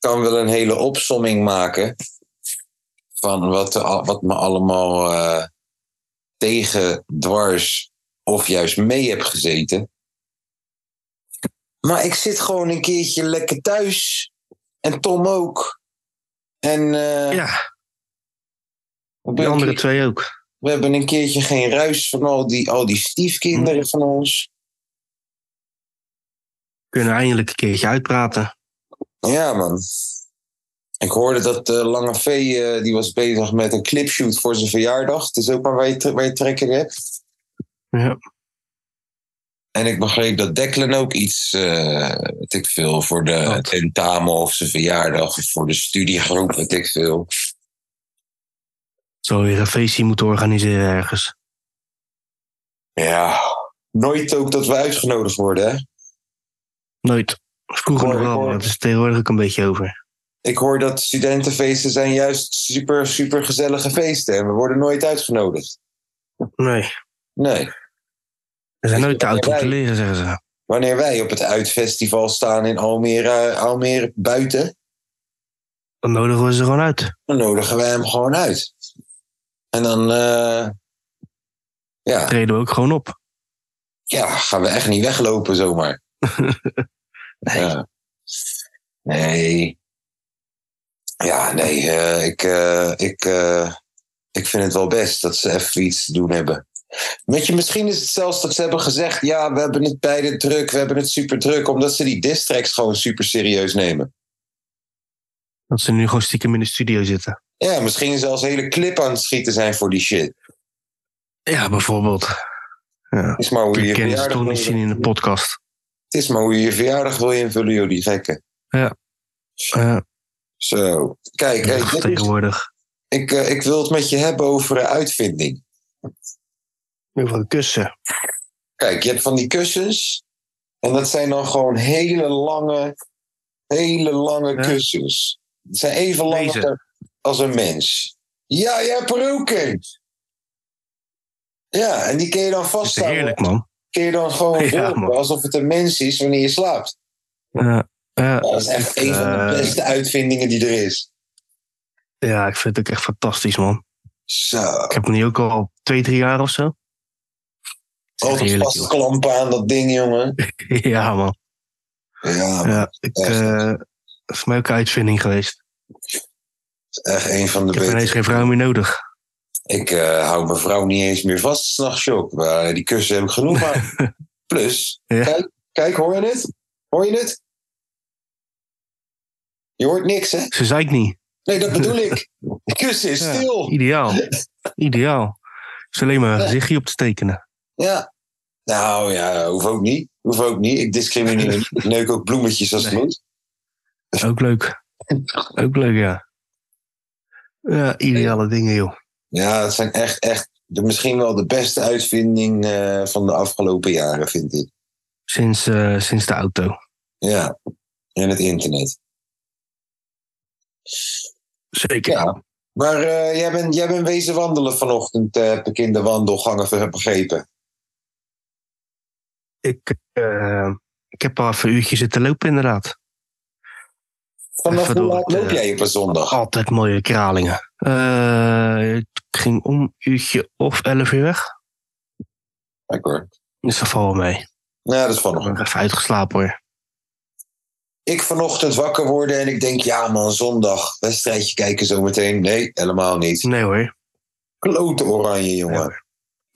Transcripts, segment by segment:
kan wel een hele opsomming maken van wat, wat me allemaal eh, tegen, dwars of juist mee heb gezeten. Maar ik zit gewoon een keertje lekker thuis. En Tom ook. En eh, Ja, we, een andere twee ook. we hebben een keertje geen ruis van al die, al die stiefkinderen van ons. Kunnen eindelijk een keertje uitpraten. Ja, man. Ik hoorde dat eh, Lange V eh, die was bezig met een clipshoot voor zijn verjaardag. Het is ook maar waar je, waar je trek in hebt. Ja. En ik begreep dat Declan ook iets, eh weet ik veel, voor de Wat? tentamen of zijn verjaardag, of voor de studiegroep, weet ik veel. Zou weer een feestje moeten organiseren ergens. Ja, nooit ook dat we uitgenodigd worden, hè? Nooit. Vroeger nog wel, maar het is tegenwoordig ook een beetje over. Ik hoor dat studentenfeesten zijn juist super, super gezellige feesten. En we worden nooit uitgenodigd. Nee, Nee. we zijn nooit te oud om te leren, zeggen ze. Wanneer wij op het uitfestival staan in Almere, Almere buiten, Dan nodigen we ze gewoon uit. dan nodigen wij hem gewoon uit. En dan eh, ja, Treden we ook gewoon op. ja, gaan we echt niet weglopen zomaar. Nee. Ja. Nee. Ja, nee, eh, ik, eh, ik, eh, ik vind het wel best dat ze even iets te doen hebben. Weet je, misschien is het zelfs dat ze hebben gezegd: ja, we hebben het beide druk, we hebben het super druk, omdat ze die distracts gewoon super serieus nemen. Dat ze nu gewoon stiekem in de studio zitten. Ja, misschien zelfs hele clip aan het schieten zijn voor die shit. Ja, bijvoorbeeld. Ja. Is maar hoe je Ik je ken ze verjaardag toch niet zien in de podcast. Het is maar hoe je je verjaardag wil invullen, joh, die gekken. Ja, Zo. Kijk, hey, dit is- tegenwoordig. ik, eh, ik wil het met je hebben over een uitvinding. Over kussen. Kijk, je hebt van die kussens. En dat zijn dan gewoon hele lange, hele lange Ja. kussens. Het zijn even lang Deze. als een mens. Ja, je hebt er ook een. Ja, en die kun je dan Dat is vasthouden. heerlijk, man. Kun je dan gewoon Ja, alsof het een mens is wanneer je slaapt. Ja, ja, Dat is echt een van de eh, beste uitvindingen die er is. ja, ik vind het ook echt fantastisch, man. Zo. Ik heb hem nu ook al twee, drie jaar of zo. Altijd vastklampen aan dat ding, jongen. Ja, man. Ja, man. Ja, ik, is voor mij ook een uitvinding geweest. echt een van de Ik heb ineens geen vrouw meer nodig. Ik eh, hou mijn vrouw niet eens meer vast s'nachts, joh. Maar die kussen heb ik genoeg aan. Plus, Ja. kijk, kijk, hoor je het? Hoor je het? Je hoort niks, hè? Ze zei ik niet. Nee, dat bedoel ik. Die kussen is Ja, stil. Ideaal. Ideaal. is alleen maar een gezichtje op te tekenen. Ja. Nou ja, hoeft ook niet. Hoeft ook niet. Ik discrimineer niet. Ik neuk ook bloemetjes als het Nee. moet. Ook leuk. Ook leuk, ja. Ja, ideale dingen, joh. Ja, het zijn echt, echt de, misschien wel de beste uitvinding eh, van de afgelopen jaren, vind ik. Sinds, eh, sinds de auto. Ja. En het internet. Zeker. Ja. Maar eh, jij, bent, jij bent wezen wandelen vanochtend, heb ik in de wandelgangen begrepen. Ik, ik heb al even een uurtje zitten lopen, inderdaad. Vanaf hoe laat loop eh, jij op een zondag? Altijd mooie kralingen. Eh, ik ging om een uurtje of elf uur weg. Hoor. Dus dat valt wel mee. Ja, dat is Ik vanochtend. ben even uitgeslapen hoor. Ik vanochtend wakker worden en ik denk, ja man, zondag, wedstrijdje kijken zometeen. Nee, helemaal niet. Nee hoor. Klote oranje, jongen. Nee.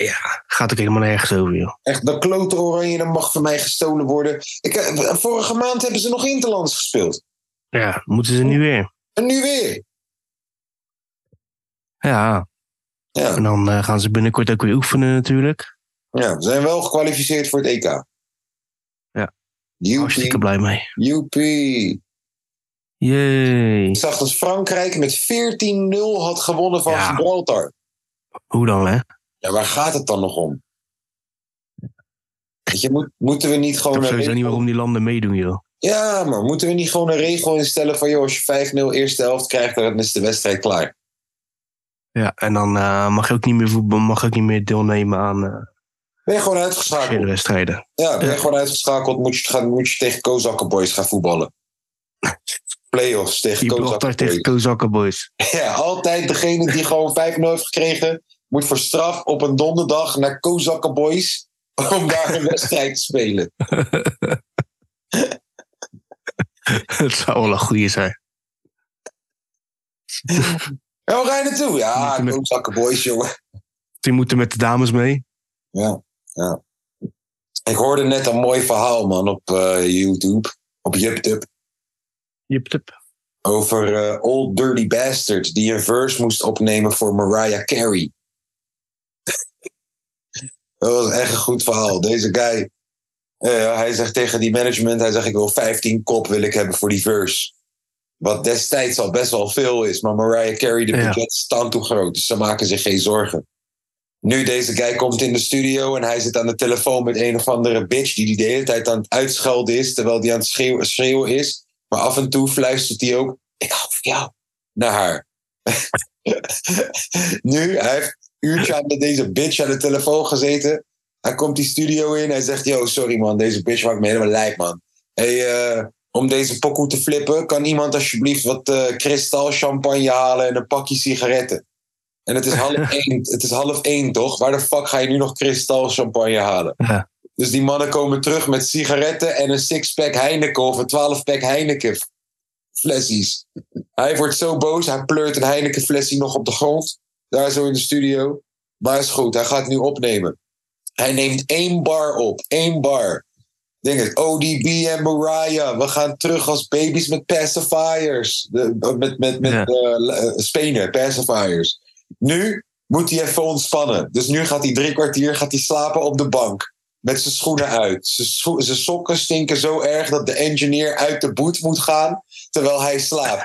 Ja, gaat ook helemaal nergens over, joh. Echt, dat klote oranje, dat mag van mij gestolen worden. Ik, eh, vorige maand hebben ze nog Interlands gespeeld. Ja, moeten ze nu weer. En nu weer. Ja, Ja, en dan eh, gaan ze binnenkort ook weer oefenen natuurlijk. ja, we zijn wel gekwalificeerd voor het EK. Ja. Joepie, Hartstikke blij mee. joepie. Jee. Ik zag dat Frankrijk met 14-0 had gewonnen van Ja. Gibraltar. Hoe dan, hè? Ja, waar gaat het dan nog om? Weet je, moet, moeten we niet Ik gewoon... heb een sowieso niet waarom die landen meedoen, joh. Ja, maar moeten we niet gewoon een regel instellen van... joh, als je 5-0 eerste helft krijgt, dan is de wedstrijd klaar. Ja, en dan eh, mag je ook niet meer mag je ook niet meer deelnemen aan Ben je gewoon uitgeschakeld? wedstrijden. Ja, ben je Ja. gewoon uitgeschakeld, moet je, gaan, moet je tegen Kozakkenboys gaan voetballen. Playoffs tegen tegen Kozakkenboys. Kozakkenboys. Ja, altijd degene die gewoon 5-0 heeft gekregen... moet voor straf op een donderdag naar Kozakkenboys... om daar een wedstrijd te spelen. Het zou wel een goeie zijn. En waar ga je naartoe? Ja, Moeten met- Kozakkenboys, jongen. Die moeten met de dames mee. Ja, ja. Ik hoorde net een mooi verhaal, man, op eh, YouTube. Op. Jip, tip. Over eh, Old Dirty Bastard. Die een verse moest opnemen voor Mariah Carey. Dat was echt een goed verhaal. Deze guy. Eh, hij zegt tegen die management. Hij zegt ik wil 15 kop wil ik hebben voor die verse. Wat destijds al best wel veel is. Maar Mariah Carey, de Ja. budget is staan toe groot. Dus ze maken zich geen zorgen. Nu, deze guy komt in de studio en hij zit aan de telefoon met een of andere bitch die die de hele tijd aan het uitschelden is, terwijl die aan het schreeuwen, schreeuwen is. Maar af en toe fluistert hij ook, ik hou van jou, naar haar. nu, hij heeft een uurtje aan met deze bitch aan de telefoon gezeten. Hij komt die studio in, hij zegt, yo, sorry man, deze bitch maakt me helemaal lijp man. Hey, eh, om deze pokoe te flippen, kan iemand alsjeblieft wat eh kristal champagne halen en een pakje sigaretten? En het is half één, het is half één toch? Waar de fuck ga je nu nog kristal champagne halen? Ja. Dus die mannen komen terug met sigaretten en een six-pack Heineken of een 12-pack Heineken flessies. Hij wordt zo boos, hij pleurt een Heineken flessie nog op de grond. Daar zo in de studio. Maar is goed, hij gaat nu opnemen. Hij neemt één bar op, één bar. Denk het, ODB en Mariah. We gaan terug als baby's met pacifiers. De, met met, met Ja. eh, eh, spenen, pacifiers. Nu moet hij even ontspannen. Dus nu gaat hij drie kwartier gaat hij slapen op de bank. Met zijn schoenen uit. Zijn, scho- zijn sokken stinken zo erg dat de engineer uit de boot moet gaan. Terwijl hij slaapt.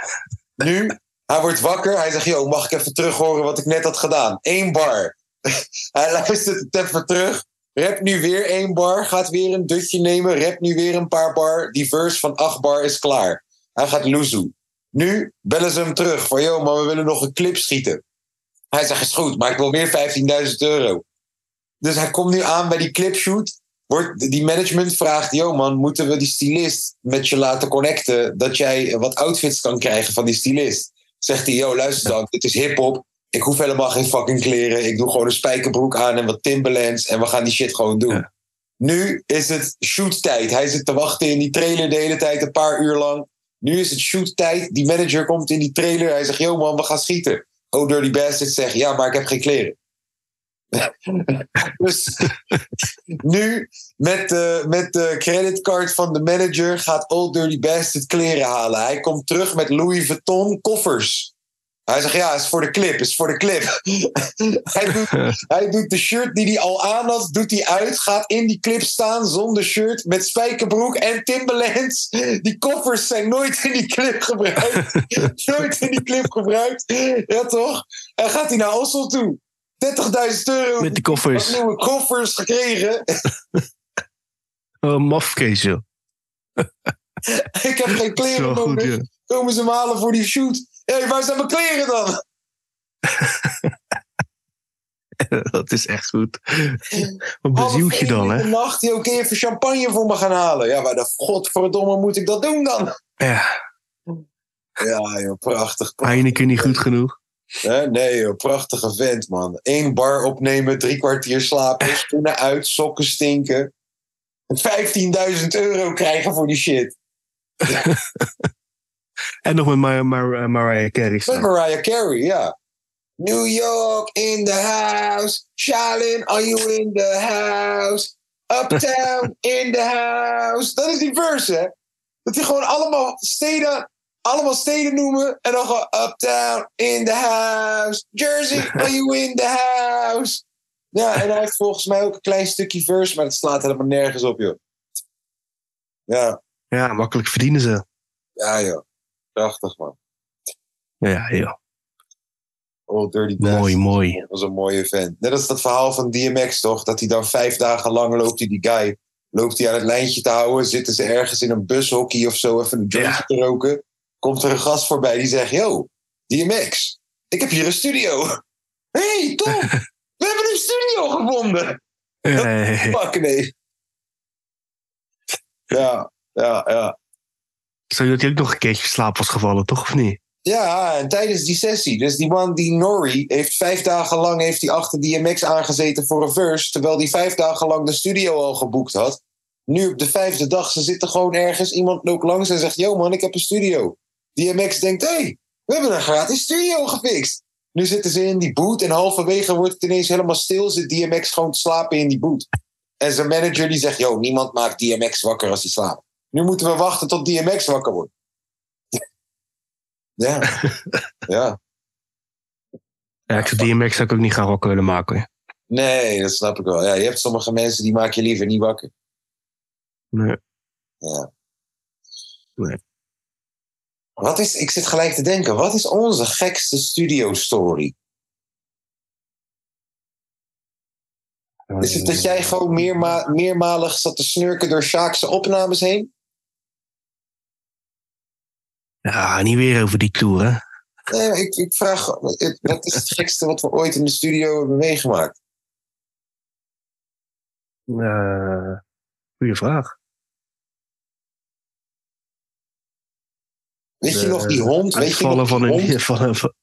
Nu, hij wordt wakker. Hij zegt, yo, mag ik even terug horen wat ik net had gedaan? Eén bar. hij luistert het even terug. Rap nu weer één bar. Gaat weer een dutje nemen. Rap nu weer een paar bar. Die verse van acht bar is klaar. Hij gaat loezoe. Nu bellen ze hem terug. Van, yo, maar we willen nog een clip schieten. Hij zegt, is goed, maar ik wil weer 15.000 euro. Dus hij komt nu aan bij die clipshoot. Wordt, die management vraagt, yo man, moeten we die stylist met je laten connecten... dat jij wat outfits kan krijgen van die stylist? Zegt hij, yo, luister dan, dit is hip-hop. Ik hoef helemaal geen fucking kleren. Ik doe gewoon een spijkerbroek aan en wat Timberlands... en we gaan die shit gewoon doen. Ja. Nu is het shoottijd. Hij zit te wachten in die trailer de hele tijd, een paar uur lang. Nu is het shoottijd. Die manager komt in die trailer. Hij zegt, yo man, we gaan schieten. Oh, Dirty Bastard zegt, ja, maar ik heb geen kleren. dus nu met de, met de creditcard van de manager gaat Old Dirty Bastard kleren halen. Hij komt terug met Louis Vuitton koffers. Hij zegt, ja, is voor de clip, is voor de clip. hij, doet, hij doet de shirt die hij al aan had, doet hij uit, gaat in die clip staan zonder shirt, met spijkerbroek en Timberlands. Die koffers zijn nooit in die clip gebruikt. nooit in die clip gebruikt. Ja, toch? En gaat hij naar Oslo toe. 30.000 euro. Met die koffers. Nieuwe koffers gekregen. Oh, mafkees. Ik heb geen kleren nodig. ja. Komen ze me halen voor die shoot? Hé, waar zijn mijn kleren dan? Dat is echt goed. Wat bezielt je dan, hè? nacht, je even champagne voor me gaan halen? Ja, waar de godverdomme moet ik dat doen dan? Ja, Ja, joh, prachtig. prachtig. Heineken niet goed genoeg. Nee, joh, prachtige vent, man. Eén bar opnemen, drie kwartier slapen, schoenen uit, sokken stinken. 15.000 euro krijgen voor die shit. En nog met Mar Mar Mariah Carey Met. Mariah Carey, ja. New York in the house. Shaolin, are you in the house? Uptown in the house. Dat is die verse, hè? Dat hij gewoon allemaal steden, allemaal steden noemen. En dan gewoon Uptown in the house. Jersey, are you in the house? Ja, en hij heeft volgens mij ook een klein stukje verse, maar dat slaat helemaal nergens op, joh. Ja, Ja, makkelijk verdienen ze. ja, joh. Prachtig, man. Ja, ja. Oh, Dirty Mooi, Bastard. mooi. Dat was een mooie vent. Net als dat verhaal van DMX, toch? Dat hij dan vijf dagen lang loopt, hij die guy. Loopt hij aan het lijntje te houden. Zitten ze ergens in een bushockey of zo even een jointje Ja. te roken. Komt er een gast voorbij die zegt: Yo, DMX, ik heb hier een studio. hey, top! We hebben een studio gevonden. Fuck nee. Ja, ja, ja. Zo dat hij ook nog een keertje slaap was gevallen, toch? Of niet? Ja, en tijdens die sessie. Dus die man, die Nori, heeft vijf dagen lang heeft hij achter DMX aangezeten voor een verse. Terwijl hij vijf dagen lang de studio al geboekt had. Nu op de vijfde dag, ze zitten gewoon ergens. Iemand loopt langs en zegt: Yo man, ik heb een studio. DMX denkt: hey, we hebben een gratis studio gefixt. Nu zitten ze in die boot en halverwege wordt het ineens helemaal stil. Zit DMX gewoon te slapen in die boot. En zijn manager die zegt: Yo, niemand maakt DMX wakker als hij slaapt. Nu moeten we wachten tot DMX wakker wordt. ja. ja. Ja, ik zou DMX zou ik ook niet gaan wakker willen maken. Nee, dat snap ik wel. Ja, je hebt sommige mensen die maak je liever niet wakker. Nee. Ja. Nee. Wat is, ik zit gelijk te denken, wat is onze gekste studio story? Is het dat jij gewoon meerma meermalig zat te snurken door Sjaakse opnames heen? Ja, niet weer over die tour, hè? Nee, ik, ik vraag, wat is het gekste wat we ooit in de studio hebben meegemaakt? Eh goeie vraag. Weet je nog die hond? Weet je nog van die hond? een... Van een van-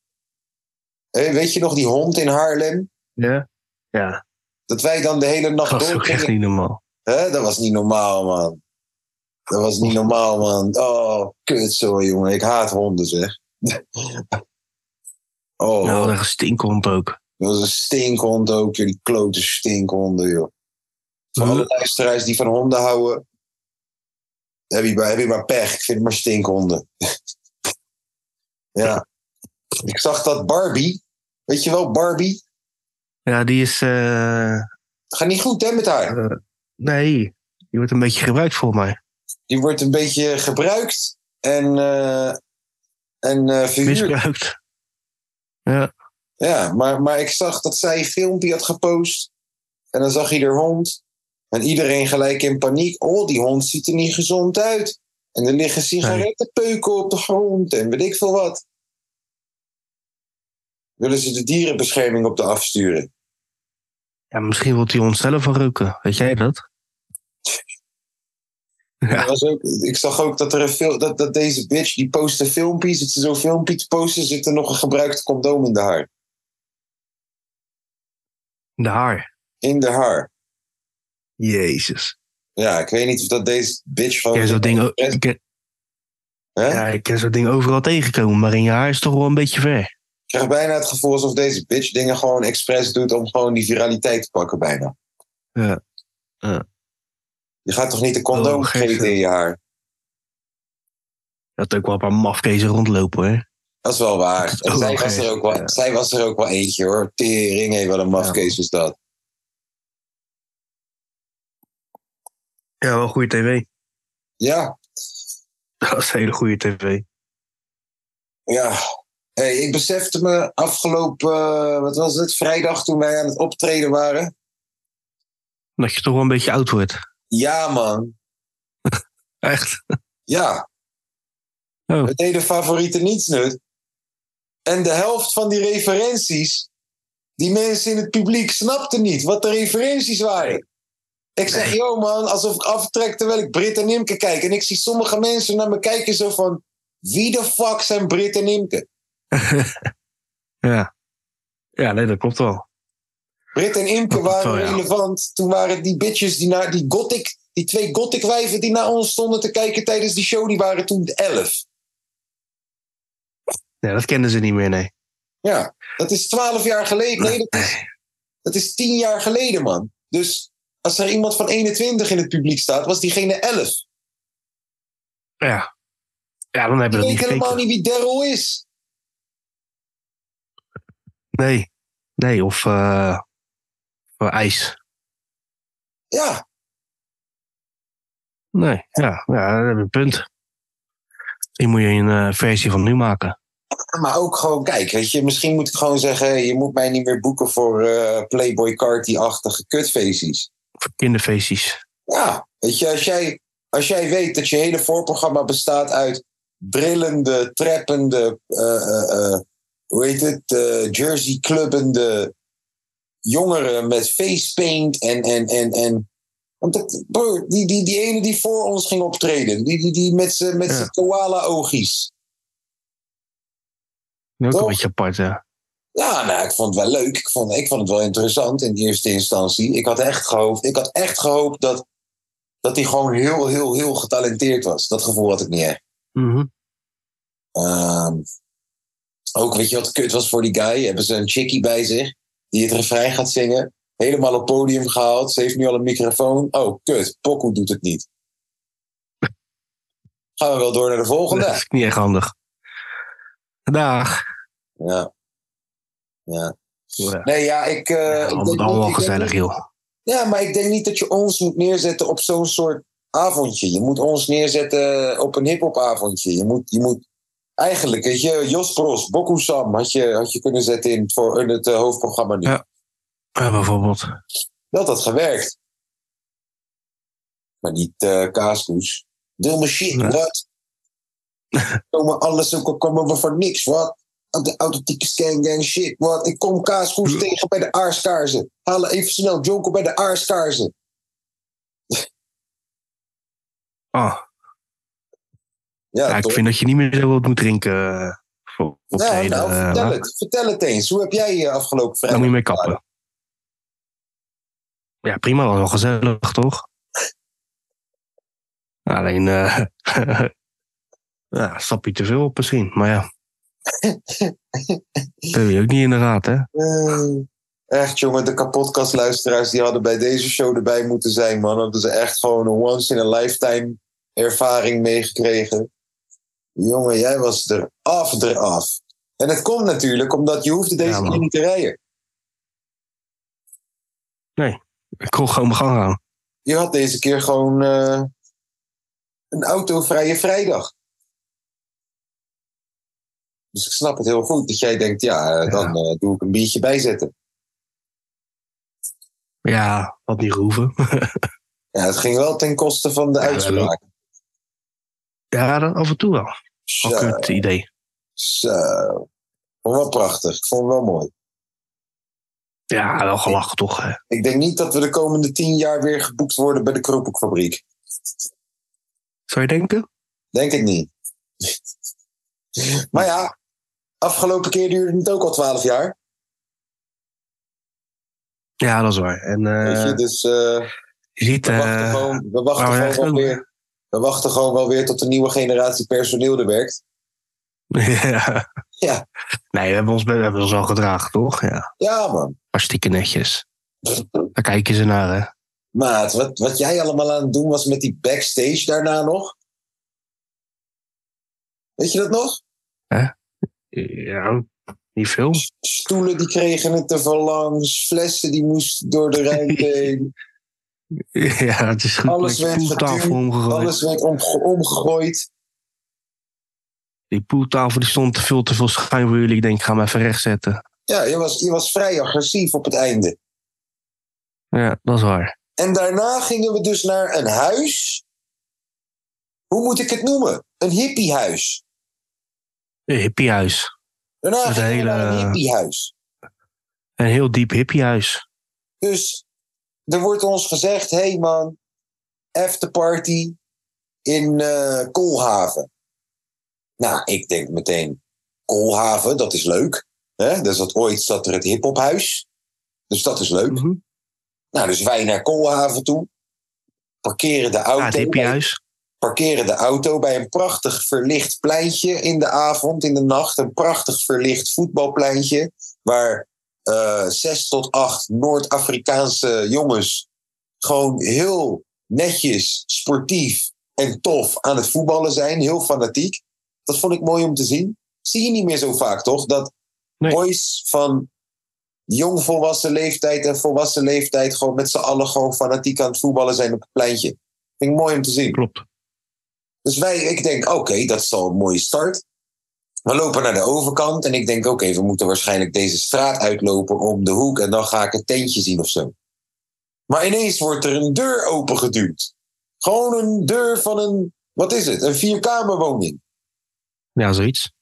Hé, weet je nog die hond in Haarlem? ja? Ja, Dat wij dan de hele nacht dat is door ook echt niet normaal. Hè? Dat was niet normaal, man. Dat was niet normaal, man. Oh, kut zo, jongen. Ik haat honden, zeg. oh, Nou, dat stinkhond ook. dat was een stinkhond ook, joh. Die klote stinkhonden, joh. Voor alle luisteraars die van honden houden, heb je maar, heb je maar pech. Ik vind het maar stinkhonden. ja. Ik zag dat Barbie, weet je wel, Barbie, Ja, die is... eh, gaat niet goed, hè, met haar. eh, nee, die wordt een beetje gebruikt volgens mij. Die wordt een beetje gebruikt en, eh en eh verhuurd. Misbruikt. Ja, Ja, maar, maar ik zag dat zij een filmpje had gepost. En dan zag je haar hond. En iedereen gelijk in paniek. Oh, die hond ziet er niet gezond uit. En er liggen sigarettenpeuken op de grond. En weet ik veel wat. Willen ze de dierenbescherming op de afsturen? ja misschien wil die hond zelf wel roken. Weet jij dat? Ja. Was ook, ik zag ook dat, er een dat, dat deze bitch, die post een filmpje. Zit ze zo'n filmpje te posten, zit er nog een gebruikt condoom in de haar. De haar. In de haar. Jezus. Ja, ik weet niet of dat deze bitch Ik van... ken zo'n ding, ik ken, ja, ik ken zo'n ding overal tegenkomen, maar in je haar is toch wel een beetje ver. Ik krijg bijna het gevoel alsof deze bitch dingen gewoon expres doet om gewoon die viraliteit te pakken bijna. Ja. Ja. Je gaat toch niet een condoom Oh, gek, vergeten hè? in je haar? Dat ook wel een paar mafkezen rondlopen, hè? Dat is wel waar. Is En zij, was er ook wel, ja. zij was er ook wel eentje hoor. Tering, hé, wat een mafkees was dat. Ja, wel goede tv. Ja, Dat is een hele goede tv. ja. Hey, ik besefte me afgelopen, eh, wat was het, vrijdag toen wij aan het optreden waren. Dat je toch wel een beetje oud wordt. Ja man, Echt? ja. Oh. We deden favoriete nietsnut. En de helft van die referenties, die mensen in het publiek snapten niet wat de referenties waren. Ik zeg, yo man, alsof ik aftrek terwijl ik Brit en Imke kijk. En ik zie sommige mensen naar me kijken zo van, wie de fuck zijn Brit en Imke? Ja. Ja, nee, dat klopt wel. Brit en Imke waren Oh, ja. relevant. Toen waren die bitches, die, naar, die, gothic, die twee gothic wijven die naar ons stonden te kijken tijdens die show, die waren toen elf. Ja, dat kennen ze niet meer, nee. Ja, dat is twaalf jaar geleden. Nee, dat is, dat is tien jaar geleden, man. Dus als er iemand van 21 in het publiek staat, was diegene 11. Ja. Ja, dan hebben Ik we weet dat niet helemaal gekeken. niet wie Daryl is. Nee. Nee, of eh of ijs. Ja, Nee, ja, ja, dat heb je een punt. Die moet je een eh, versie van nu maken. Maar ook gewoon, kijk, weet je, misschien moet ik gewoon zeggen: je moet mij niet meer boeken voor eh, Playboy Carty-achtige kutfeestjes. Voor kinderfeestjes. Ja, weet je, als jij, als jij weet dat je hele voorprogramma bestaat uit brillende, treppende, eh, hoe heet het, eh, jersey clubbende jongeren met facepaint en, en, en, en want bro, die, die, die ene die voor ons ging optreden, die, die, die met zijn met Ja. koala-oogjes. Ook Toch? een beetje apart, ja. Ja, nou, ik vond het wel leuk. Ik vond, ik vond het wel interessant in eerste instantie. Ik had echt gehoopt, ik had echt gehoopt dat, dat hij gewoon heel, heel, heel getalenteerd was. Dat gevoel had ik niet echt. Mhm. Ehm, ook, weet je wat kut was voor die guy? Hebben ze een chickie bij zich die het refrein gaat zingen. Helemaal op podium gehaald. Ze heeft nu al een microfoon. Oh, kut. Pokoe doet het niet. Gaan we wel door naar de volgende? Dat is niet echt handig. Dag. Ja. Ja. Ja, Nee, ja, ik... ik allemaal denk allemaal niet- ik gezellig, joh. Ja, maar ik denk niet dat je ons moet neerzetten op zo'n soort avondje. Je moet ons neerzetten op een hip-hop-avondje. Je moet, je moet eigenlijk, weet je, Jos Bros, Boku Sam had je, had je kunnen zetten in het, voor, in het eh, hoofdprogramma nu. Ja. Ja, bijvoorbeeld. Dat had gewerkt. Maar niet eh kaaskoes. Deel me shit, Nee. wat? Komen alles ook komen we voor niks, wat? De authentieke scan gang shit, wat? Ik kom kaaskoes tegen bij de aarskaarsen. Halen even snel Jonko bij de aarskaarsen. Ah, Ja, ja, ik vind dat je niet meer zo wat moet drinken. eh, voor Nou, nou, eh, vertel het. Vertel het eens. Hoe heb jij je afgelopen Daar vrijdag? moet je mee kappen. Ja, prima, was wel gezellig, toch? Alleen, eh ja, een stapje te veel op misschien. Maar ja. dat heb je ook niet in de raad, hè? Eh, echt, jongen, de kapotkastluisteraars die hadden bij deze show erbij moeten zijn, man. Hadden ze echt gewoon een once-in-a-lifetime ervaring meegekregen. Jongen, jij was er af, eraf. En het komt natuurlijk omdat je hoefde deze Ja, keer niet te rijden. Ik kon gewoon mijn gang gaan. Je had deze keer gewoon eh, een autovrije vrijdag. Dus ik snap het heel goed dat jij denkt, ja, eh, dan eh, doe ik een biertje bijzetten. Ja, had niet gehoeven. Ja, het ging wel ten koste van de Ja, uitspraak. ja, dat af en toe wel. Kut idee. zo. Vond wel prachtig. Ik vond het wel mooi. Ja, wel gelachen toch, hè? Ik denk niet dat we de komende tien jaar weer geboekt worden bij de Kroephoekfabriek. Zou je denken? Denk het niet. maar ja, afgelopen keer duurde het ook al twaalf jaar. Ja, dat is waar. En eh, weet je? Dus eh, je ziet... we wachten, eh, gewoon, we, wachten gewoon weer, we wachten gewoon wel weer tot de nieuwe generatie personeel er werkt. ja. Ja. Nee, we hebben ons, we hebben ons al gedragen, toch? Ja, Ja, man. hartstikke netjes. Daar kijken ze naar, hè? Maat, wat, wat jij allemaal aan het doen was met die backstage daarna nog. Weet je dat nog? Ja, niet veel. Stoelen die kregen het te verlangs, flessen die moesten door de ruimte heen. Ja, het is goed. Alles werd geduwd, omgegooid. Alles werd omge- omgegooid. Die poeltafel die stond te veel te veel schuin voor jullie. Ik denk, ik ga hem even rechtzetten. Ja, je was, je was vrij agressief op het einde. Ja, dat is waar. En daarna gingen we dus naar een huis. Hoe moet ik het noemen? Een hippiehuis. Een hippiehuis. Daarna gingen een we naar een hele- hippiehuis. Een heel diep hippiehuis. Dus er wordt ons gezegd: hé hey man, afterparty in eh Koolhaven. Nou, ik denk meteen: Koolhaven, dat is leuk. Hè? Dus dat ooit zat er het hiphophuis. Dus dat is leuk. Mhm. Nou, dus wij naar Koolhaven toe. Parkeren de auto. Ja, het bij- parkeren de auto bij een prachtig verlicht pleintje in de avond, in de nacht. Een prachtig verlicht voetbalpleintje. Waar zes tot acht Noord-Afrikaanse jongens gewoon heel netjes, sportief en tof aan het voetballen zijn. Heel fanatiek. Dat vond ik mooi om te zien. Zie je niet meer zo vaak, toch? Dat Nee. boys van jong volwassen leeftijd en volwassen leeftijd gewoon met z'n allen gewoon fanatiek aan het voetballen zijn op het pleintje. Vind ik mooi om te zien. Klopt. Dus wij, ik denk, oké, dat is al een mooie start. We lopen naar de overkant en ik denk, oké, we moeten waarschijnlijk deze straat uitlopen om de hoek en dan ga ik het tentje zien of zo. Maar ineens wordt er een deur opengeduwd. Gewoon een deur van een, wat is het, een vierkamerwoning Ja, zoiets.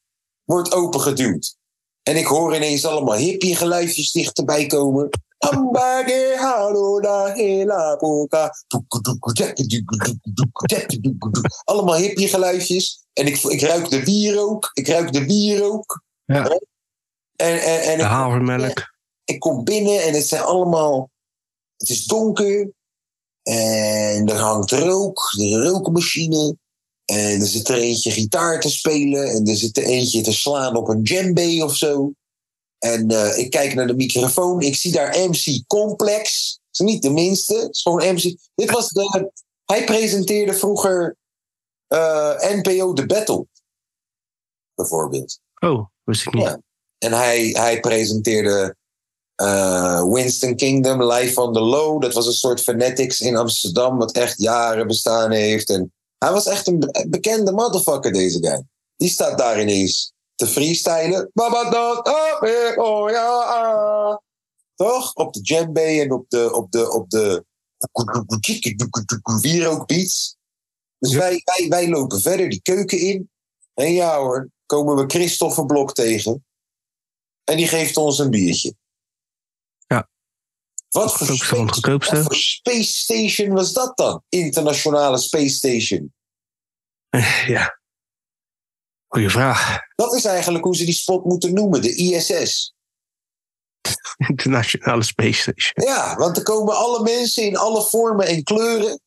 wordt opengeduwd. En ik hoor ineens allemaal hippie geluidjes dichterbij komen. Ambage halo da hela boka. Allemaal hippie geluidjes. En ik, ik ruik de wierook. Ik ruik de wierook. Ja. En, en, en De ik, havermelk. ik kom binnen en het zijn allemaal... Het is donker. En er hangt rook. Er is een rookmachine. En er zit er eentje gitaar te spelen. En er zit er eentje te slaan op een djembe of zo. En eh, ik kijk naar de microfoon. Ik zie daar MC Complex. Is niet de minste. Het is gewoon MC. Dit was de, hij presenteerde vroeger eh, NPO The Battle. Bijvoorbeeld. Oh, wist ik niet. Ja. En hij, hij presenteerde eh, Winston Kingdom live on the low. Dat was een soort Fanatics in Amsterdam, wat echt jaren bestaan heeft. En hij was echt een be- bekende motherfucker, deze guy. Die staat daar ineens te freestylen. Oh, ja. Toch? Op de djembe en op de, op de, op de wierookbeats. Dus wij, wij, wij lopen verder die keuken in. En ja hoor, komen we Christopher Blok tegen. En die geeft ons een biertje. Ja. Wat voor, space, wat voor space station was dat dan? Internationale Space Station. Ja. Goeie vraag. Dat is eigenlijk hoe ze die spot moeten noemen, de ISS. Internationale Space Station. Ja, want er komen alle mensen in alle vormen en kleuren.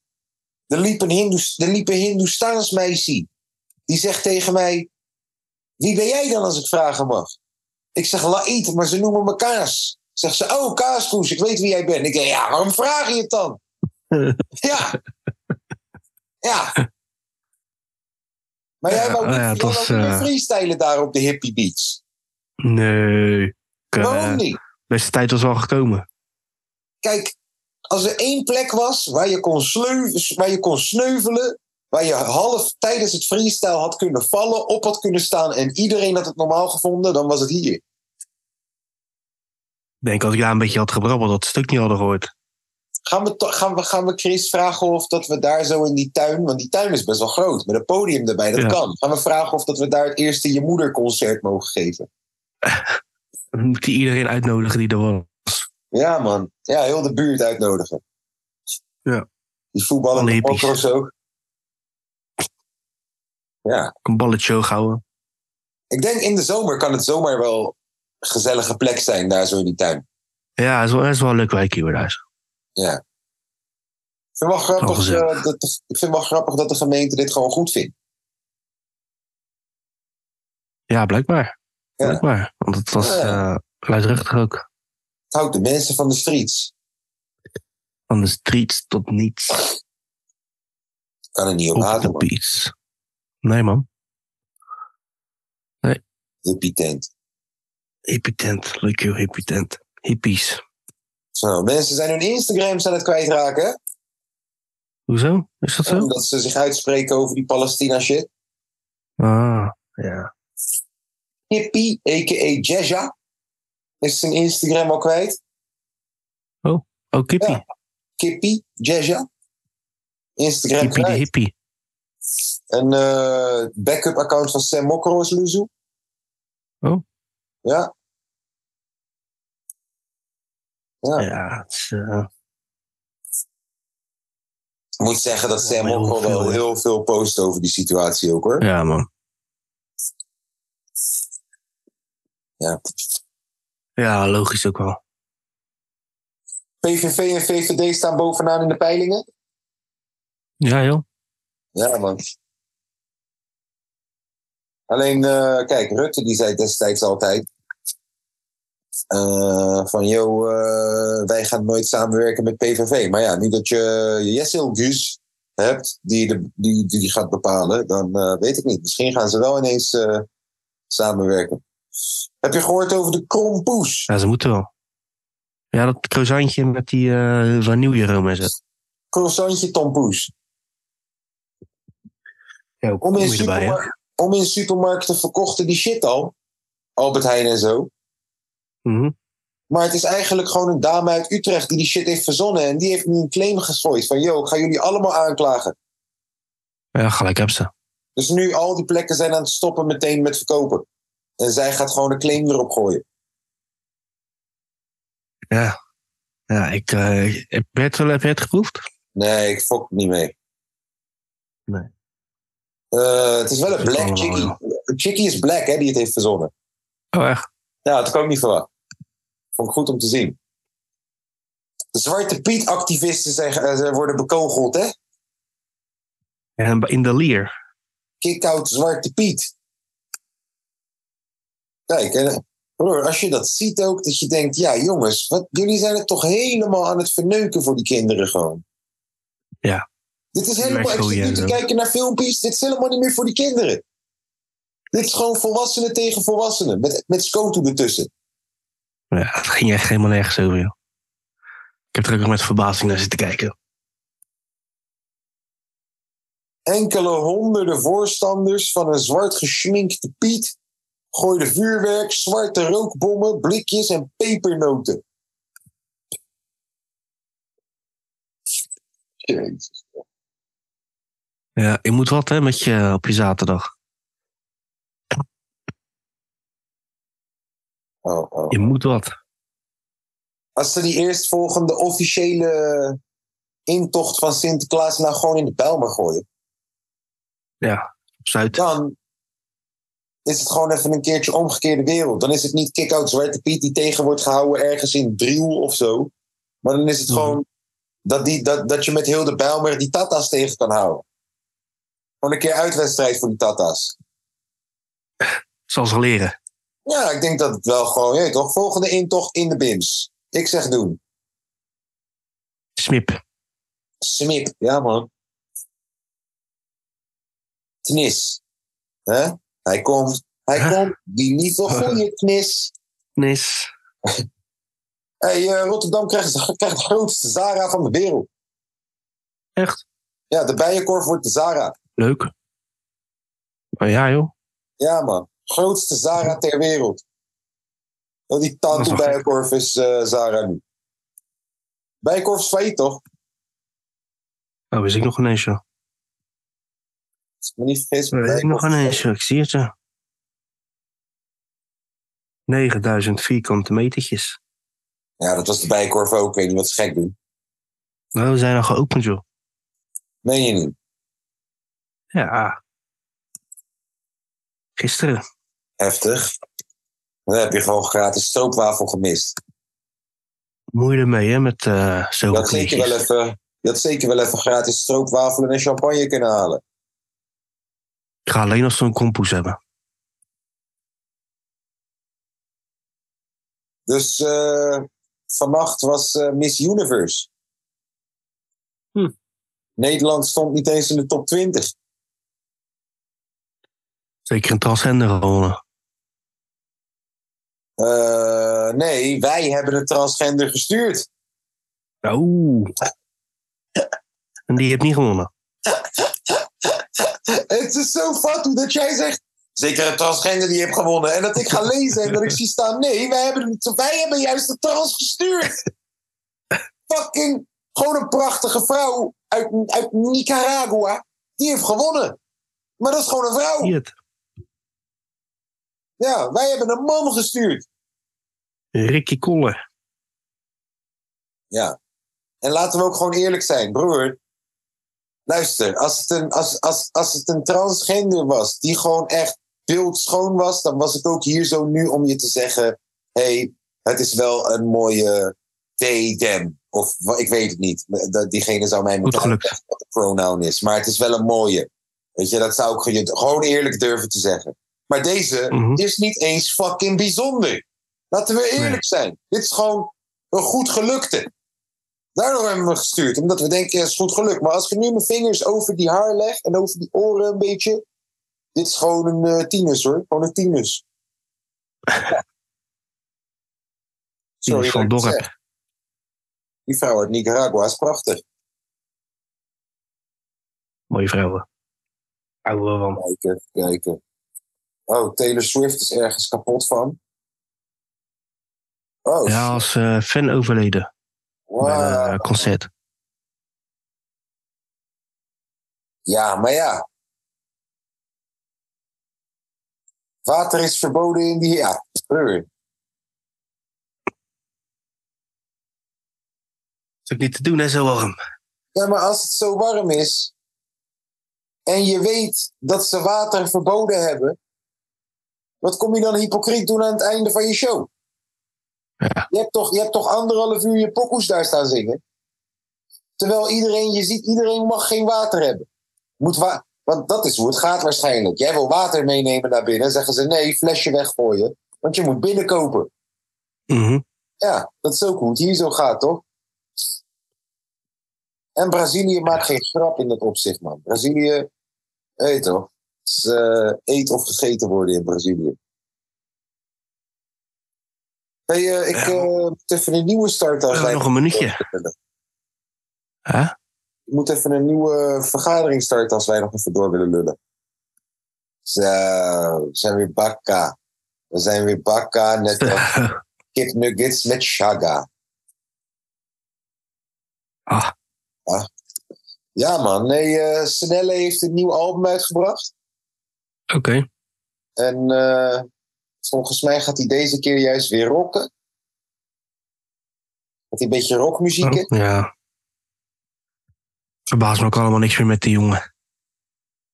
Er liep een, Hindoes, er liep een Hindoestaans meisje. Die zegt tegen mij: Wie ben jij dan als ik vragen mag? Ik zeg Laït, maar ze noemen me Kaas. Zegt ze: Oh, Kaaskoes, ik weet wie jij bent. Ik denk: Ja, waarom vraag je het dan? ja. Ja. Maar jij wou ja, was, niet meer eh, freestylen daar op de hippie beach. Nee. Eh, Waarom niet? beste tijd was al gekomen. Kijk, als er één plek was waar je kon, sleuven, waar je kon sneuvelen, waar je half tijdens het freestyle had kunnen vallen, op had kunnen staan en iedereen had het normaal gevonden, dan was het hier. Ik denk als ik daar een beetje had gebrabbeld, dat stuk niet hadden gehoord. Gaan we, gaan, we, gaan we Chris vragen of dat we daar zo in die tuin, want die tuin is best wel groot, met een podium erbij, dat Ja. kan. Gaan we vragen of dat we daar het eerste Je Moeder concert mogen geven? Dan moet hij iedereen uitnodigen die er was. Ja, man. Ja, heel de buurt uitnodigen. Ja. Die voetballen mokro's ook. Ja. Een balletje houden. Ik denk in de zomer kan het zomaar wel een gezellige plek zijn, daar zo in die tuin. Ja, het is wel, het is wel een leuk wijkje weer daar. Ja. Ik vind, wel grappig, eh, dat de, ik vind wel grappig dat de gemeente dit gewoon goed vindt. Ja, blijkbaar. Ja. Blijkbaar. Want het was Ja. eh luidruchtig ook. Het houdt de mensen van de streets. Van de streets tot niets. Kan er niet op Op haten, de man. Nee, man. Hippie tent. Hippitent. Leuk joh, hippitent. Hippies. Zo, mensen zijn hun Instagrams aan het kwijtraken. Hoezo? Is dat zo? Omdat ze zich uitspreken over die Palestina shit. Ah, ja. Hippie, a.k.a. Jezza, is zijn Instagram al kwijt. Oh, Kippie. Ja. Kippie. Instagram Kippie de hippie. Een eh, backup account van Sam Mokro is Luzu. Oh. Ja. Ja. Ja, het is, eh, Ik moet zeggen dat Sam Mokro wel heel veel post over die situatie ook hoor. ja, man. Ja. Ja, logisch ook wel. PVV en VVD staan bovenaan in de peilingen. Ja, joh. Ja, man. Alleen, eh, kijk, Rutte die zei destijds altijd... eh, van, joh, eh, wij gaan nooit samenwerken met PVV. Maar ja, nu dat je Jessel Gus hebt, die, de, die, die gaat bepalen... dan eh, weet ik niet. Misschien gaan ze wel ineens samenwerken. Heb je gehoord over de krompoes? Ja, ze moeten wel. Ja, dat croissantje met die eh vanilleroom en zo. Croissantje Tom Poes. Ja, Om in, erbij, om in supermarkten verkochten die shit al. Albert Heijn en zo. Mhm. Maar het is eigenlijk gewoon een dame uit Utrecht die die shit heeft verzonnen. En die heeft nu een claim gegooid van... yo, ik ga jullie allemaal aanklagen. Ja, gelijk heb ze. Dus nu al die plekken zijn aan het stoppen meteen met verkopen. En zij gaat gewoon een claim erop gooien. Ja. Ja, ik... eh heb, je het, wel- heb je het geproefd? Nee, ik fok niet mee. Nee. Eh, het is wel een black chickie. Chickie is black, hè, die het heeft verzonnen. Oh, echt? Ja, dat had ik ook niet verwacht. Vond ik goed om te zien. De Zwarte Piet-activisten zijn, eh, worden bekogeld, hè? En in de lier. Kick-out Zwarte Piet. Kijk, en, broer, als je dat ziet ook, dat je denkt... Ja, jongens, wat, jullie zijn het toch helemaal aan het verneuken voor die kinderen gewoon. Ja. Dit is helemaal... Te zo. kijken naar filmpjes. Dit is helemaal niet meer voor die kinderen. Dit is gewoon volwassenen tegen volwassenen. Met, met Scoto ertussen. Ja, het ging echt helemaal nergens over, joh. Ik heb er ook nog met verbazing naar zitten kijken. Enkele honderden voorstanders van een zwart geschminkte Piet gooiden vuurwerk, zwarte rookbommen, blikjes en pepernoten. Jezus. Ja, je moet wat, hè, met je op je zaterdag. Oh, oh. Je moet wat. Als ze die eerstvolgende officiële intocht van Sinterklaas nou gewoon in de Bijlmer gooien, Ja, op Zuid. dan is het gewoon even een keertje omgekeerde wereld. Dan is het niet kick-out Zwarte Piet die tegen wordt gehouden ergens in Driel of zo. Maar dan is het Mhm. gewoon dat, die, dat, dat je met heel de Bijlmer die Tata's tegen kan houden. Gewoon een keer uitwedstrijd voor die Tata's. Zal ze leren. Ja, ik denk dat het wel gewoon, je toch, volgende intocht in de BIMS. Ik zeg doen. Smip. Smip, ja man. Knis. Hè? Hij komt, hij Huh? komt. Die lieve goeie knis. Nis. Hey, eh, Rotterdam krijgt, krijgt de grootste Zara van de wereld. Echt? Ja, de Bijenkorf wordt de Zara. Leuk. Maar ja, joh. Ja man, grootste Zara ter wereld. Die tattoo. Bijenkorf is eh, Zara nu. Bijenkorf is failliet toch? Oh, wist ik nog ineens, joh. Als ik me niet vergis. Weet ik nog ineens, joh. Ik zie het, joh. 9000 vierkante metertjes. Ja, dat was de Bijenkorf ook. Ik weet niet wat ze gek doen. Nou, we zijn al geopend, joh. Meen je niet? Ja. Gisteren. Heftig. Dan heb je gewoon gratis stroopwafel gemist. Moeite mee, hè, met Je zoveel had, zeker wel even, je had zeker wel even gratis stroopwafelen en champagne kunnen halen. Ik ga alleen nog zo'n kompoes hebben. Dus eh, vannacht was eh, Miss Universe. Hm. Nederland stond niet eens in de top 20. Zeker een transgender gewonnen. Eh, nee, wij hebben een transgender gestuurd. Oeh. En die heeft niet gewonnen. Het is zo fat hoe dat jij zegt. Zeker een transgender die heeft gewonnen. En dat ik ga lezen en dat ik zie staan. Nee, wij hebben, wij hebben juist de trans gestuurd. Fucking. Gewoon een prachtige vrouw uit, uit Nicaragua. Die heeft gewonnen. Maar dat is gewoon een vrouw. Ja, wij hebben een man gestuurd. Ricky Koller. Ja. En laten we ook gewoon eerlijk zijn, broer. Luister, als het een, als, als, als het een transgender was die gewoon echt beeldschoon was, dan was ik ook hier zo nu om je te zeggen: hé, hey, het is wel een mooie them. Of ik weet het niet. Diegene zou mij moeten uitleggen wat de pronoun is. Maar het is wel een mooie. Weet je, dat zou ik gewoon eerlijk durven te zeggen. Maar deze Mhm. is niet eens fucking bijzonder. Laten we eerlijk Nee. zijn. Dit is gewoon een goed gelukte. Daardoor hebben we hem gestuurd. Omdat we denken, ja, het is goed geluk. Maar als ik nu mijn vingers over die haar leg en over die oren een beetje. Dit is gewoon een eh tinus hoor. Gewoon een tinus. Ja. Tinus van Dorp. Die vrouw uit Nicaragua is prachtig. Mooie vrouwen. Houden we van. Kijken. Oh, Taylor Swift is ergens kapot van. Oh, Ja, als eh, fan overleden bij wow. een concert. Ja, maar ja. Water is verboden in die... Ja, brr. is ook niet te doen, hè, zo warm. Ja, maar als het zo warm is... en je weet dat ze water verboden hebben... wat kom je dan hypocriet doen aan het einde van je show? Ja. Je, hebt toch, je hebt toch anderhalf uur je pokoes daar staan zingen? Terwijl iedereen, je ziet, iedereen mag geen water hebben. Moet wa want dat is hoe het gaat waarschijnlijk. Jij wil water meenemen naar binnen, zeggen ze nee, flesje weggooien. Want je moet binnenkopen. Mhm. Ja, dat is ook hoe het hier zo gaat, toch? En Brazilië maakt geen grap in dat opzicht, man. Brazilië, weet toch? Het is eh, eet of gegeten worden in Brazilië. Hey, eh, ik eh, moet even een nieuwe start hebben nog een minuutje. Hè? Ik moet even een nieuwe vergadering starten als wij nog even door willen lullen. Zo, we zijn weer bakka. We zijn weer bakka, net als kipnuggets met shaga. Ah, Ja man, nee, eh Snelle heeft een nieuw album uitgebracht. oké. En volgens mij gaat hij deze keer juist weer rocken. Hij een beetje rockmuziek. Oh, ja. Verbaast me ook allemaal niks meer met die jongen.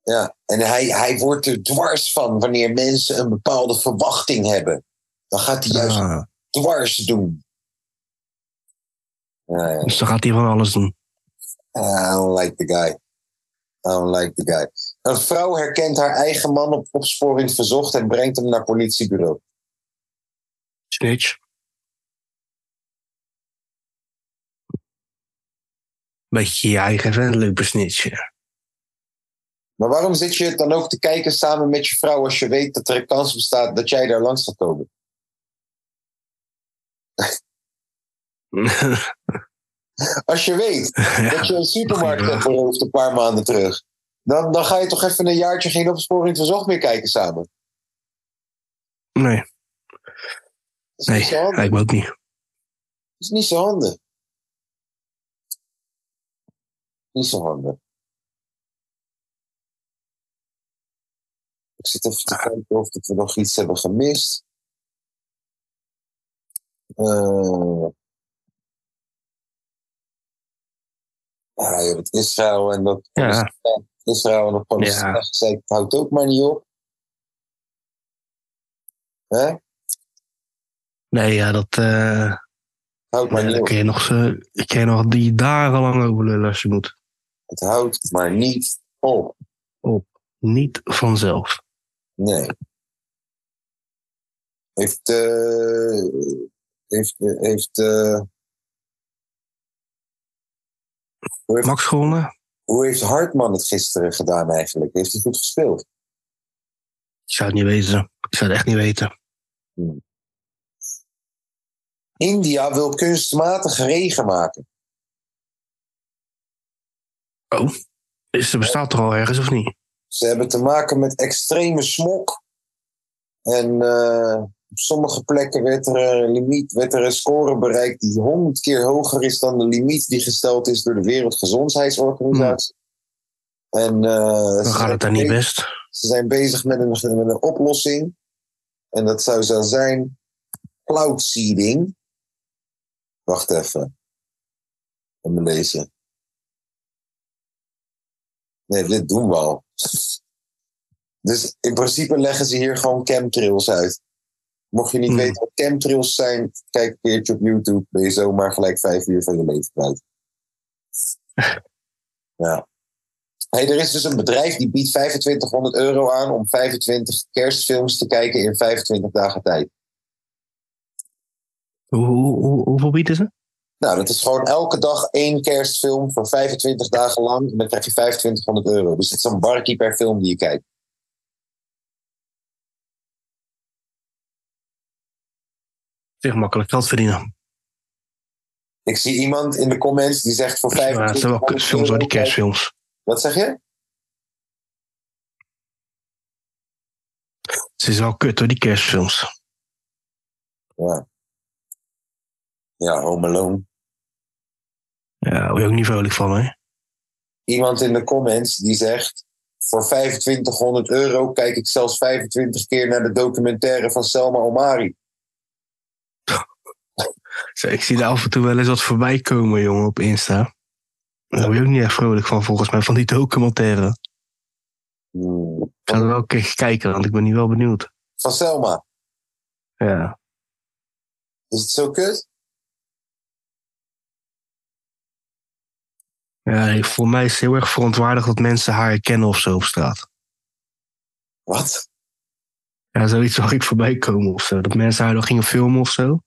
Ja, en hij, hij wordt er dwars van wanneer mensen een bepaalde verwachting hebben. Dan gaat hij juist Ah, dwars doen. Ja, ja. dus dan gaat hij van alles doen. I don't like the guy. I don't like the guy. Een vrouw herkent haar eigen man op opsporing verzocht en brengt hem naar politiebureau. Snitch. Beetje je eigen vent, leuk. Maar waarom zit je dan ook te kijken samen met je vrouw als je weet dat er een kans bestaat dat jij daar langs gaat komen? Als je weet dat je een supermarkt hebt beroofd een paar maanden terug, dan, dan ga je toch even een jaartje geen opsporing verzocht meer kijken samen. nee, Dat nee, niet zo handig. lijkt me ook niet. Dat is niet zo handig. Niet zo handig. Ik zit even te kijken of we nog iets hebben gemist. Eh ja, je hebt Israël en dat Ja. Israël en Palestina gezegd, het houdt ook maar niet op. Hè? Nee, ja, dat, eh Houdt maar nee, niet op. kun je nog, kun je nog die dagenlang over lullen als je moet. Het houdt maar niet op. Niet vanzelf. Nee. Heeft, eh heeft, eh, heeft, hoe, heeft Max gewonnen? Hoe heeft Hartman het gisteren gedaan eigenlijk? Heeft hij goed gespeeld? Ik zou het niet weten. Ik zou het echt niet weten. India wil kunstmatig regen maken. Is er bestaat toch al ergens of niet? Ze hebben te maken met extreme smog. En eh, op sommige plekken werd er, een limiet, werd er een score bereikt die honderd keer hoger is dan de limiet die gesteld is door de Wereldgezondheidsorganisatie. En eh, Dan gaat het daar niet best. ze zijn bezig met een, met een oplossing. En dat zou zo zijn cloud seeding. Wacht even. Even lezen. Nee, dit doen we al. Dus in principe leggen ze hier gewoon chemtrails uit. Mocht je niet Hmm. weten wat chemtrails zijn, kijk een keertje op YouTube. Ben je zomaar gelijk vijf uur van je leven kwijt. ja. Hey, er is dus een bedrijf die biedt 2500 euro aan om 25 kerstfilms te kijken in 25 dagen tijd. Hoe, hoe, hoe- hoeveel bieden ze? Nou, dat is gewoon elke dag één kerstfilm voor 25 dagen lang. En dan krijg je 2500 euro. Dus het is een barkie per film die je kijkt. Zeg makkelijk geld verdienen. Ik zie iemand in de comments die zegt voor Ja, het zijn wel 2500 kutfilms hoor, die kerstfilms. Wat zeg je? Het is wel kut hoor, die kerstfilms. Ja. Ja, Home Alone. Ja, daar word je ook niet vrolijk van, hè? Iemand in de comments die zegt... Voor 2500 euro kijk ik zelfs 25 keer naar de documentaire van Selma Omari. Zo, Ik zie daar af en toe wel eens wat voorbij komen, jongen, op Insta. Daar word je ook niet echt vrolijk van, volgens mij, van die documentaire. Ik ga er wel een keer kijken, want ik ben nu wel benieuwd. Van Selma. Ja. Is het zo kut? ja, voor mij is het heel erg verontwaardigd dat mensen haar herkennen of zo op straat. Wat? Ja, zoiets zag ik voorbij komen of zo. Dat mensen haar dan gingen filmen of zo.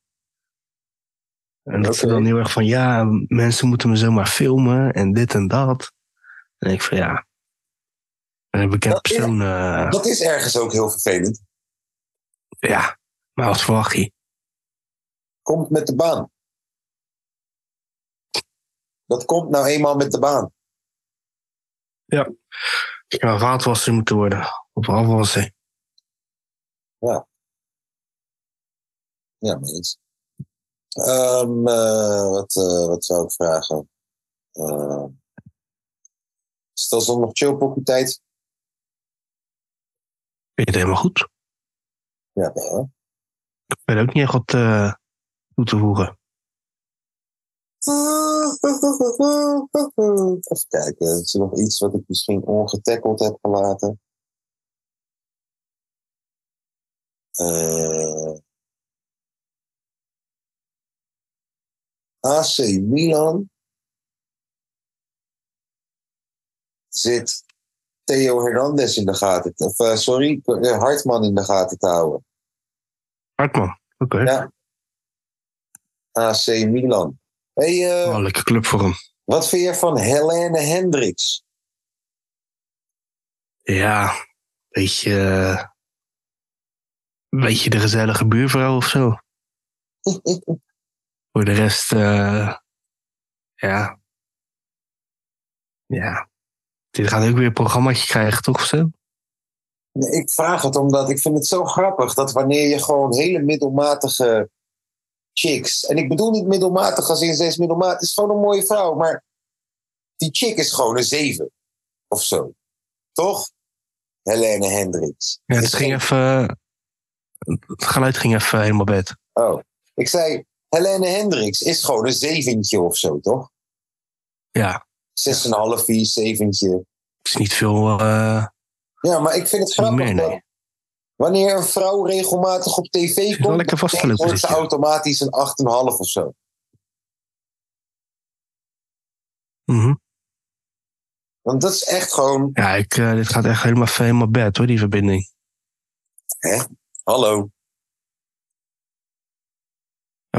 En dat ze dan heel erg van, ja, mensen moeten me zomaar filmen en dit en dat. En ik van, ja. En een bekend Dat is- persoon, eh, Dat is ergens ook heel vervelend. ja. Maar wat verwacht je? Komt met de baan. Dat komt nou eenmaal met de baan. Ja, vaatwasser moeten worden. Of afwassen. Ja, mens. Ehm eh, wat, eh, wat zou ik vragen? Eh is het al zondag chillpokoe tijd? Vind je het helemaal goed? Ja, wel? Ik ben ook niet echt wat eh, toe te voegen. Even kijken, is er nog iets wat ik misschien ongetackeld heb gelaten? Eh AC Milan zit Theo Hernandez in de gaten, of eh, sorry, eh, Hartman in de gaten te houden. Hartman, oké. Ja. AC Milan. Hey, een leuke club voor hem. wat vind je van Helene Hendricks? Ja, beetje, eh, beetje de gezellige buurvrouw of zo. Voor de rest, eh, ja. Ja. Dit gaat ook weer een programmaatje krijgen, toch? Zo? Nee, Ik vraag het omdat ik vind het zo grappig dat wanneer je gewoon hele middelmatige chicks. En ik bedoel niet middelmatig als in ze is middelmatig. Het is gewoon een mooie vrouw. Maar die chick is gewoon een zeven. Of zo. Toch? Helene Hendricks. Ja, het ging even... Het geluid ging even helemaal bed. Oh. Ik zei, Helene Hendricks is gewoon een zeventje of zo, toch? Ja, Zes en een half, vier, zeventje. is niet veel... eh, Ja, maar ik vind het grappig meer, nee. wanneer een vrouw regelmatig op tv komt, vastgelopen wordt ze automatisch een 8,5 of zo. mhm. Want dat is echt gewoon, Ja, ik, eh, dit gaat echt helemaal, helemaal bed, hoor, die verbinding. hallo.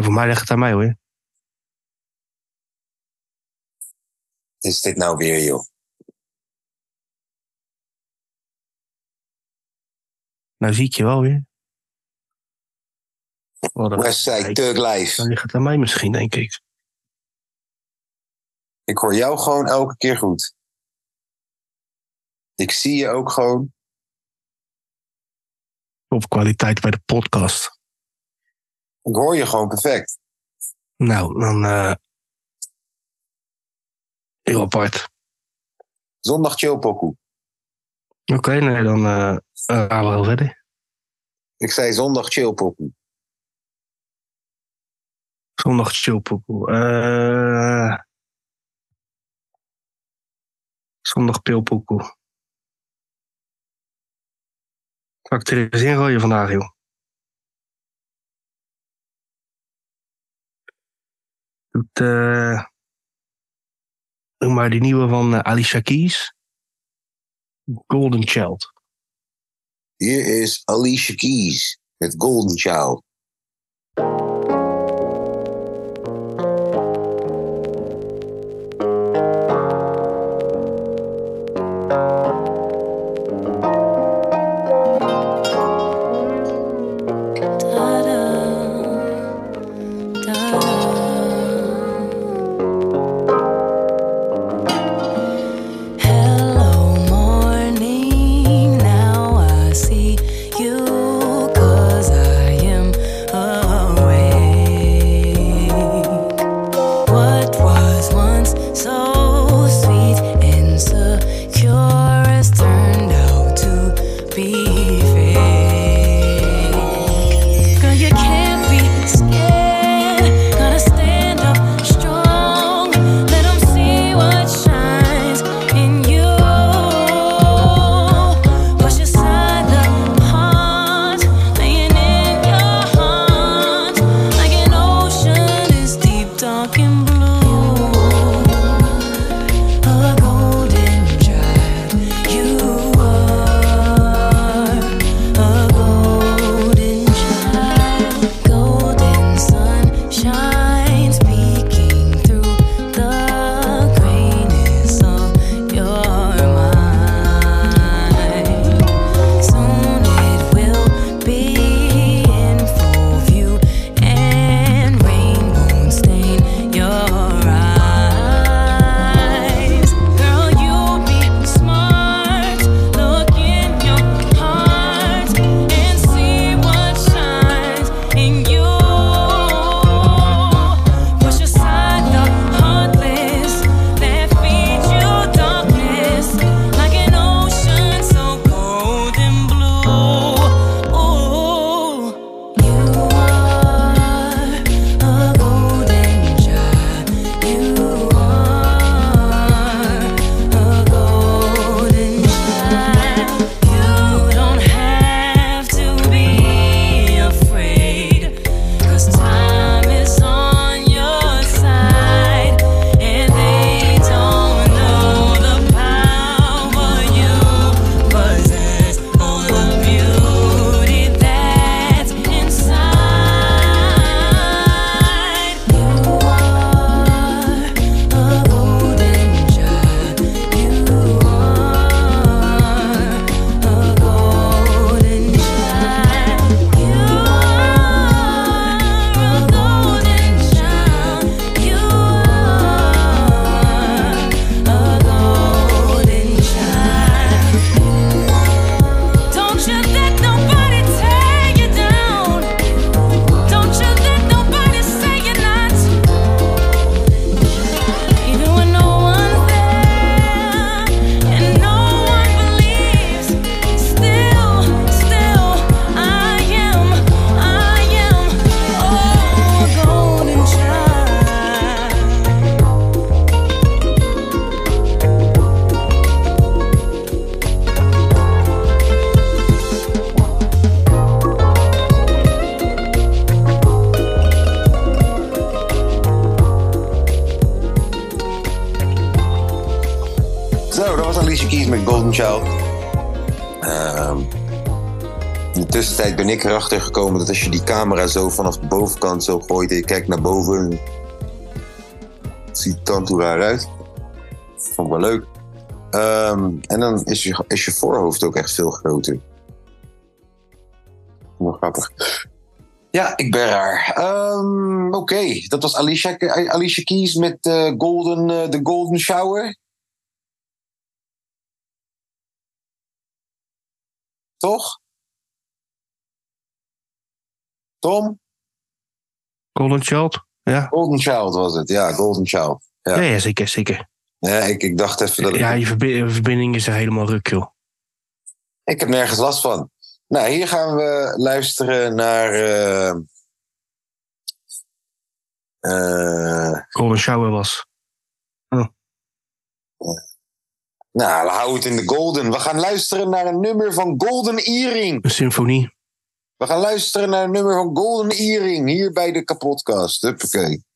Voor mij ligt het aan mij, hoor. Is dit nou weer, joh? Nou zie ik je wel weer. Westside Life. Dan ligt het aan mij misschien, denk ik. Ik hoor jou gewoon elke keer goed. Ik zie je ook gewoon. Op kwaliteit bij de podcast. Ik hoor je gewoon perfect. Nou, dan... eh heel apart. Zondag chillpokoe. Oké, nee, dan eh, eh, gaan we wel verder. Ik zei zondag chillpokoe. Zondag chillpokoe. Eh zondag pilpokoe. Zal ik er eens in gooien vandaag, joh? Doet, eh doe maar die nieuwe van eh, Alicia Keys. Golden Child. Hier is Alicia Keys met Golden Child. Die camera zo vanaf de bovenkant zo gooit en je kijkt naar boven, ziet toe raar uit. Vond ik wel leuk. Ehm, en dan is je, is je voorhoofd ook echt veel groter. Wel grappig. Ja, ik ben raar. Ehm, Oké, dat was Alicia, Alicia Keys met eh, Golden, eh, de Golden Shower. Toch? Tom? Golden Child. Ja, Golden Child was het, ja, Golden Child. Ja. ja. ja, zeker, zeker. Ja, ik, ik dacht even dat ik... Ja, je verbi- verbinding is er helemaal ruk, joh. Ik heb nergens last van. Nou, hier gaan we luisteren naar... eh eh, Golden Shower was. nou, hou het in de golden. We gaan luisteren naar een nummer van Golden Earring. Een symfonie. We gaan luisteren naar een nummer van Golden Earring. Hier bij de kapotkast. Huppakee.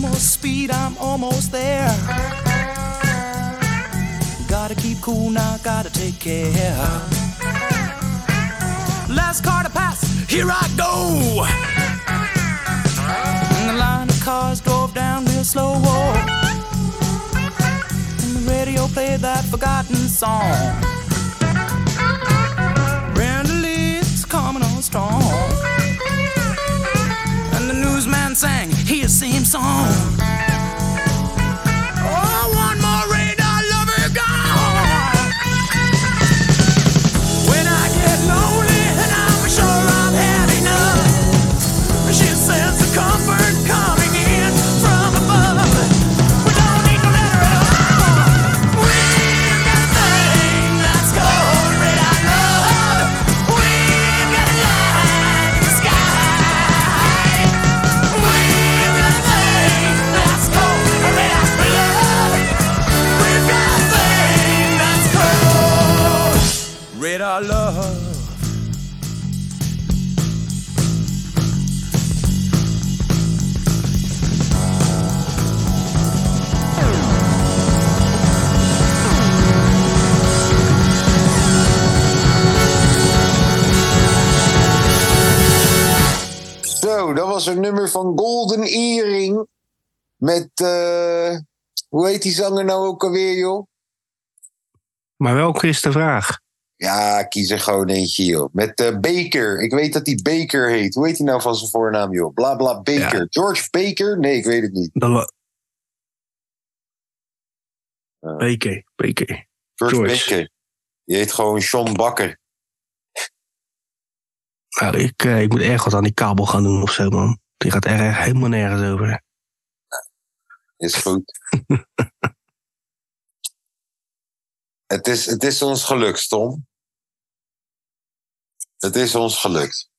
More speed, I'm almost there. Gotta keep cool now, gotta take care. Last car to pass, here I go. And the line of cars drove down real slow. Oh. And the radio played that forgotten song. Brenda Lee's coming on strong. And the newsman sang hear the same song. Was een nummer van Golden Earring. Met, eh, hoe heet die zanger nou ook alweer, joh? Maar welke is de vraag? Ja, kies er gewoon eentje, joh. Met eh, Baker. Ik weet dat die Baker heet. Hoe heet hij nou van zijn voornaam, joh? Bla bla Baker. Ja. George Baker? Nee, ik weet het niet. Dat wa- Ja. BK, BK. George, George. Baker. Die heet gewoon John Bakker. Nou, ik, eh, ik moet echt wat aan die kabel gaan doen of zo, man. Die gaat er echt helemaal nergens over. Is goed. het, is, het is ons gelukt, Tom. Het is ons gelukt.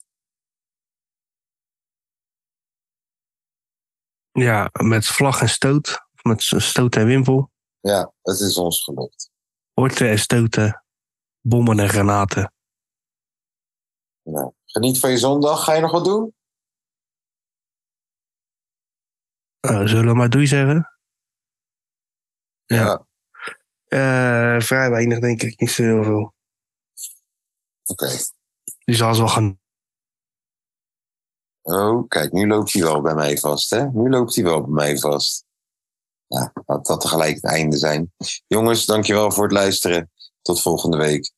Ja, met vlag en stoot. Met stoot en wimpel. Ja, het is ons gelukt. Horten en stoten. Bommen en granaten. Nou, geniet van je zondag. Ga je nog wat doen? Nou, zullen we maar doei zeggen? Ja. Ja. Eh, vrij weinig, denk ik. Niet zo heel veel. Oké. Die zal ze wel gaan. Oh, kijk, nu loopt hij wel bij mij vast, hè? Nu loopt hij wel bij mij vast. Ja, laat dat tegelijk het einde zijn. Jongens, dankjewel voor het luisteren. Tot volgende week.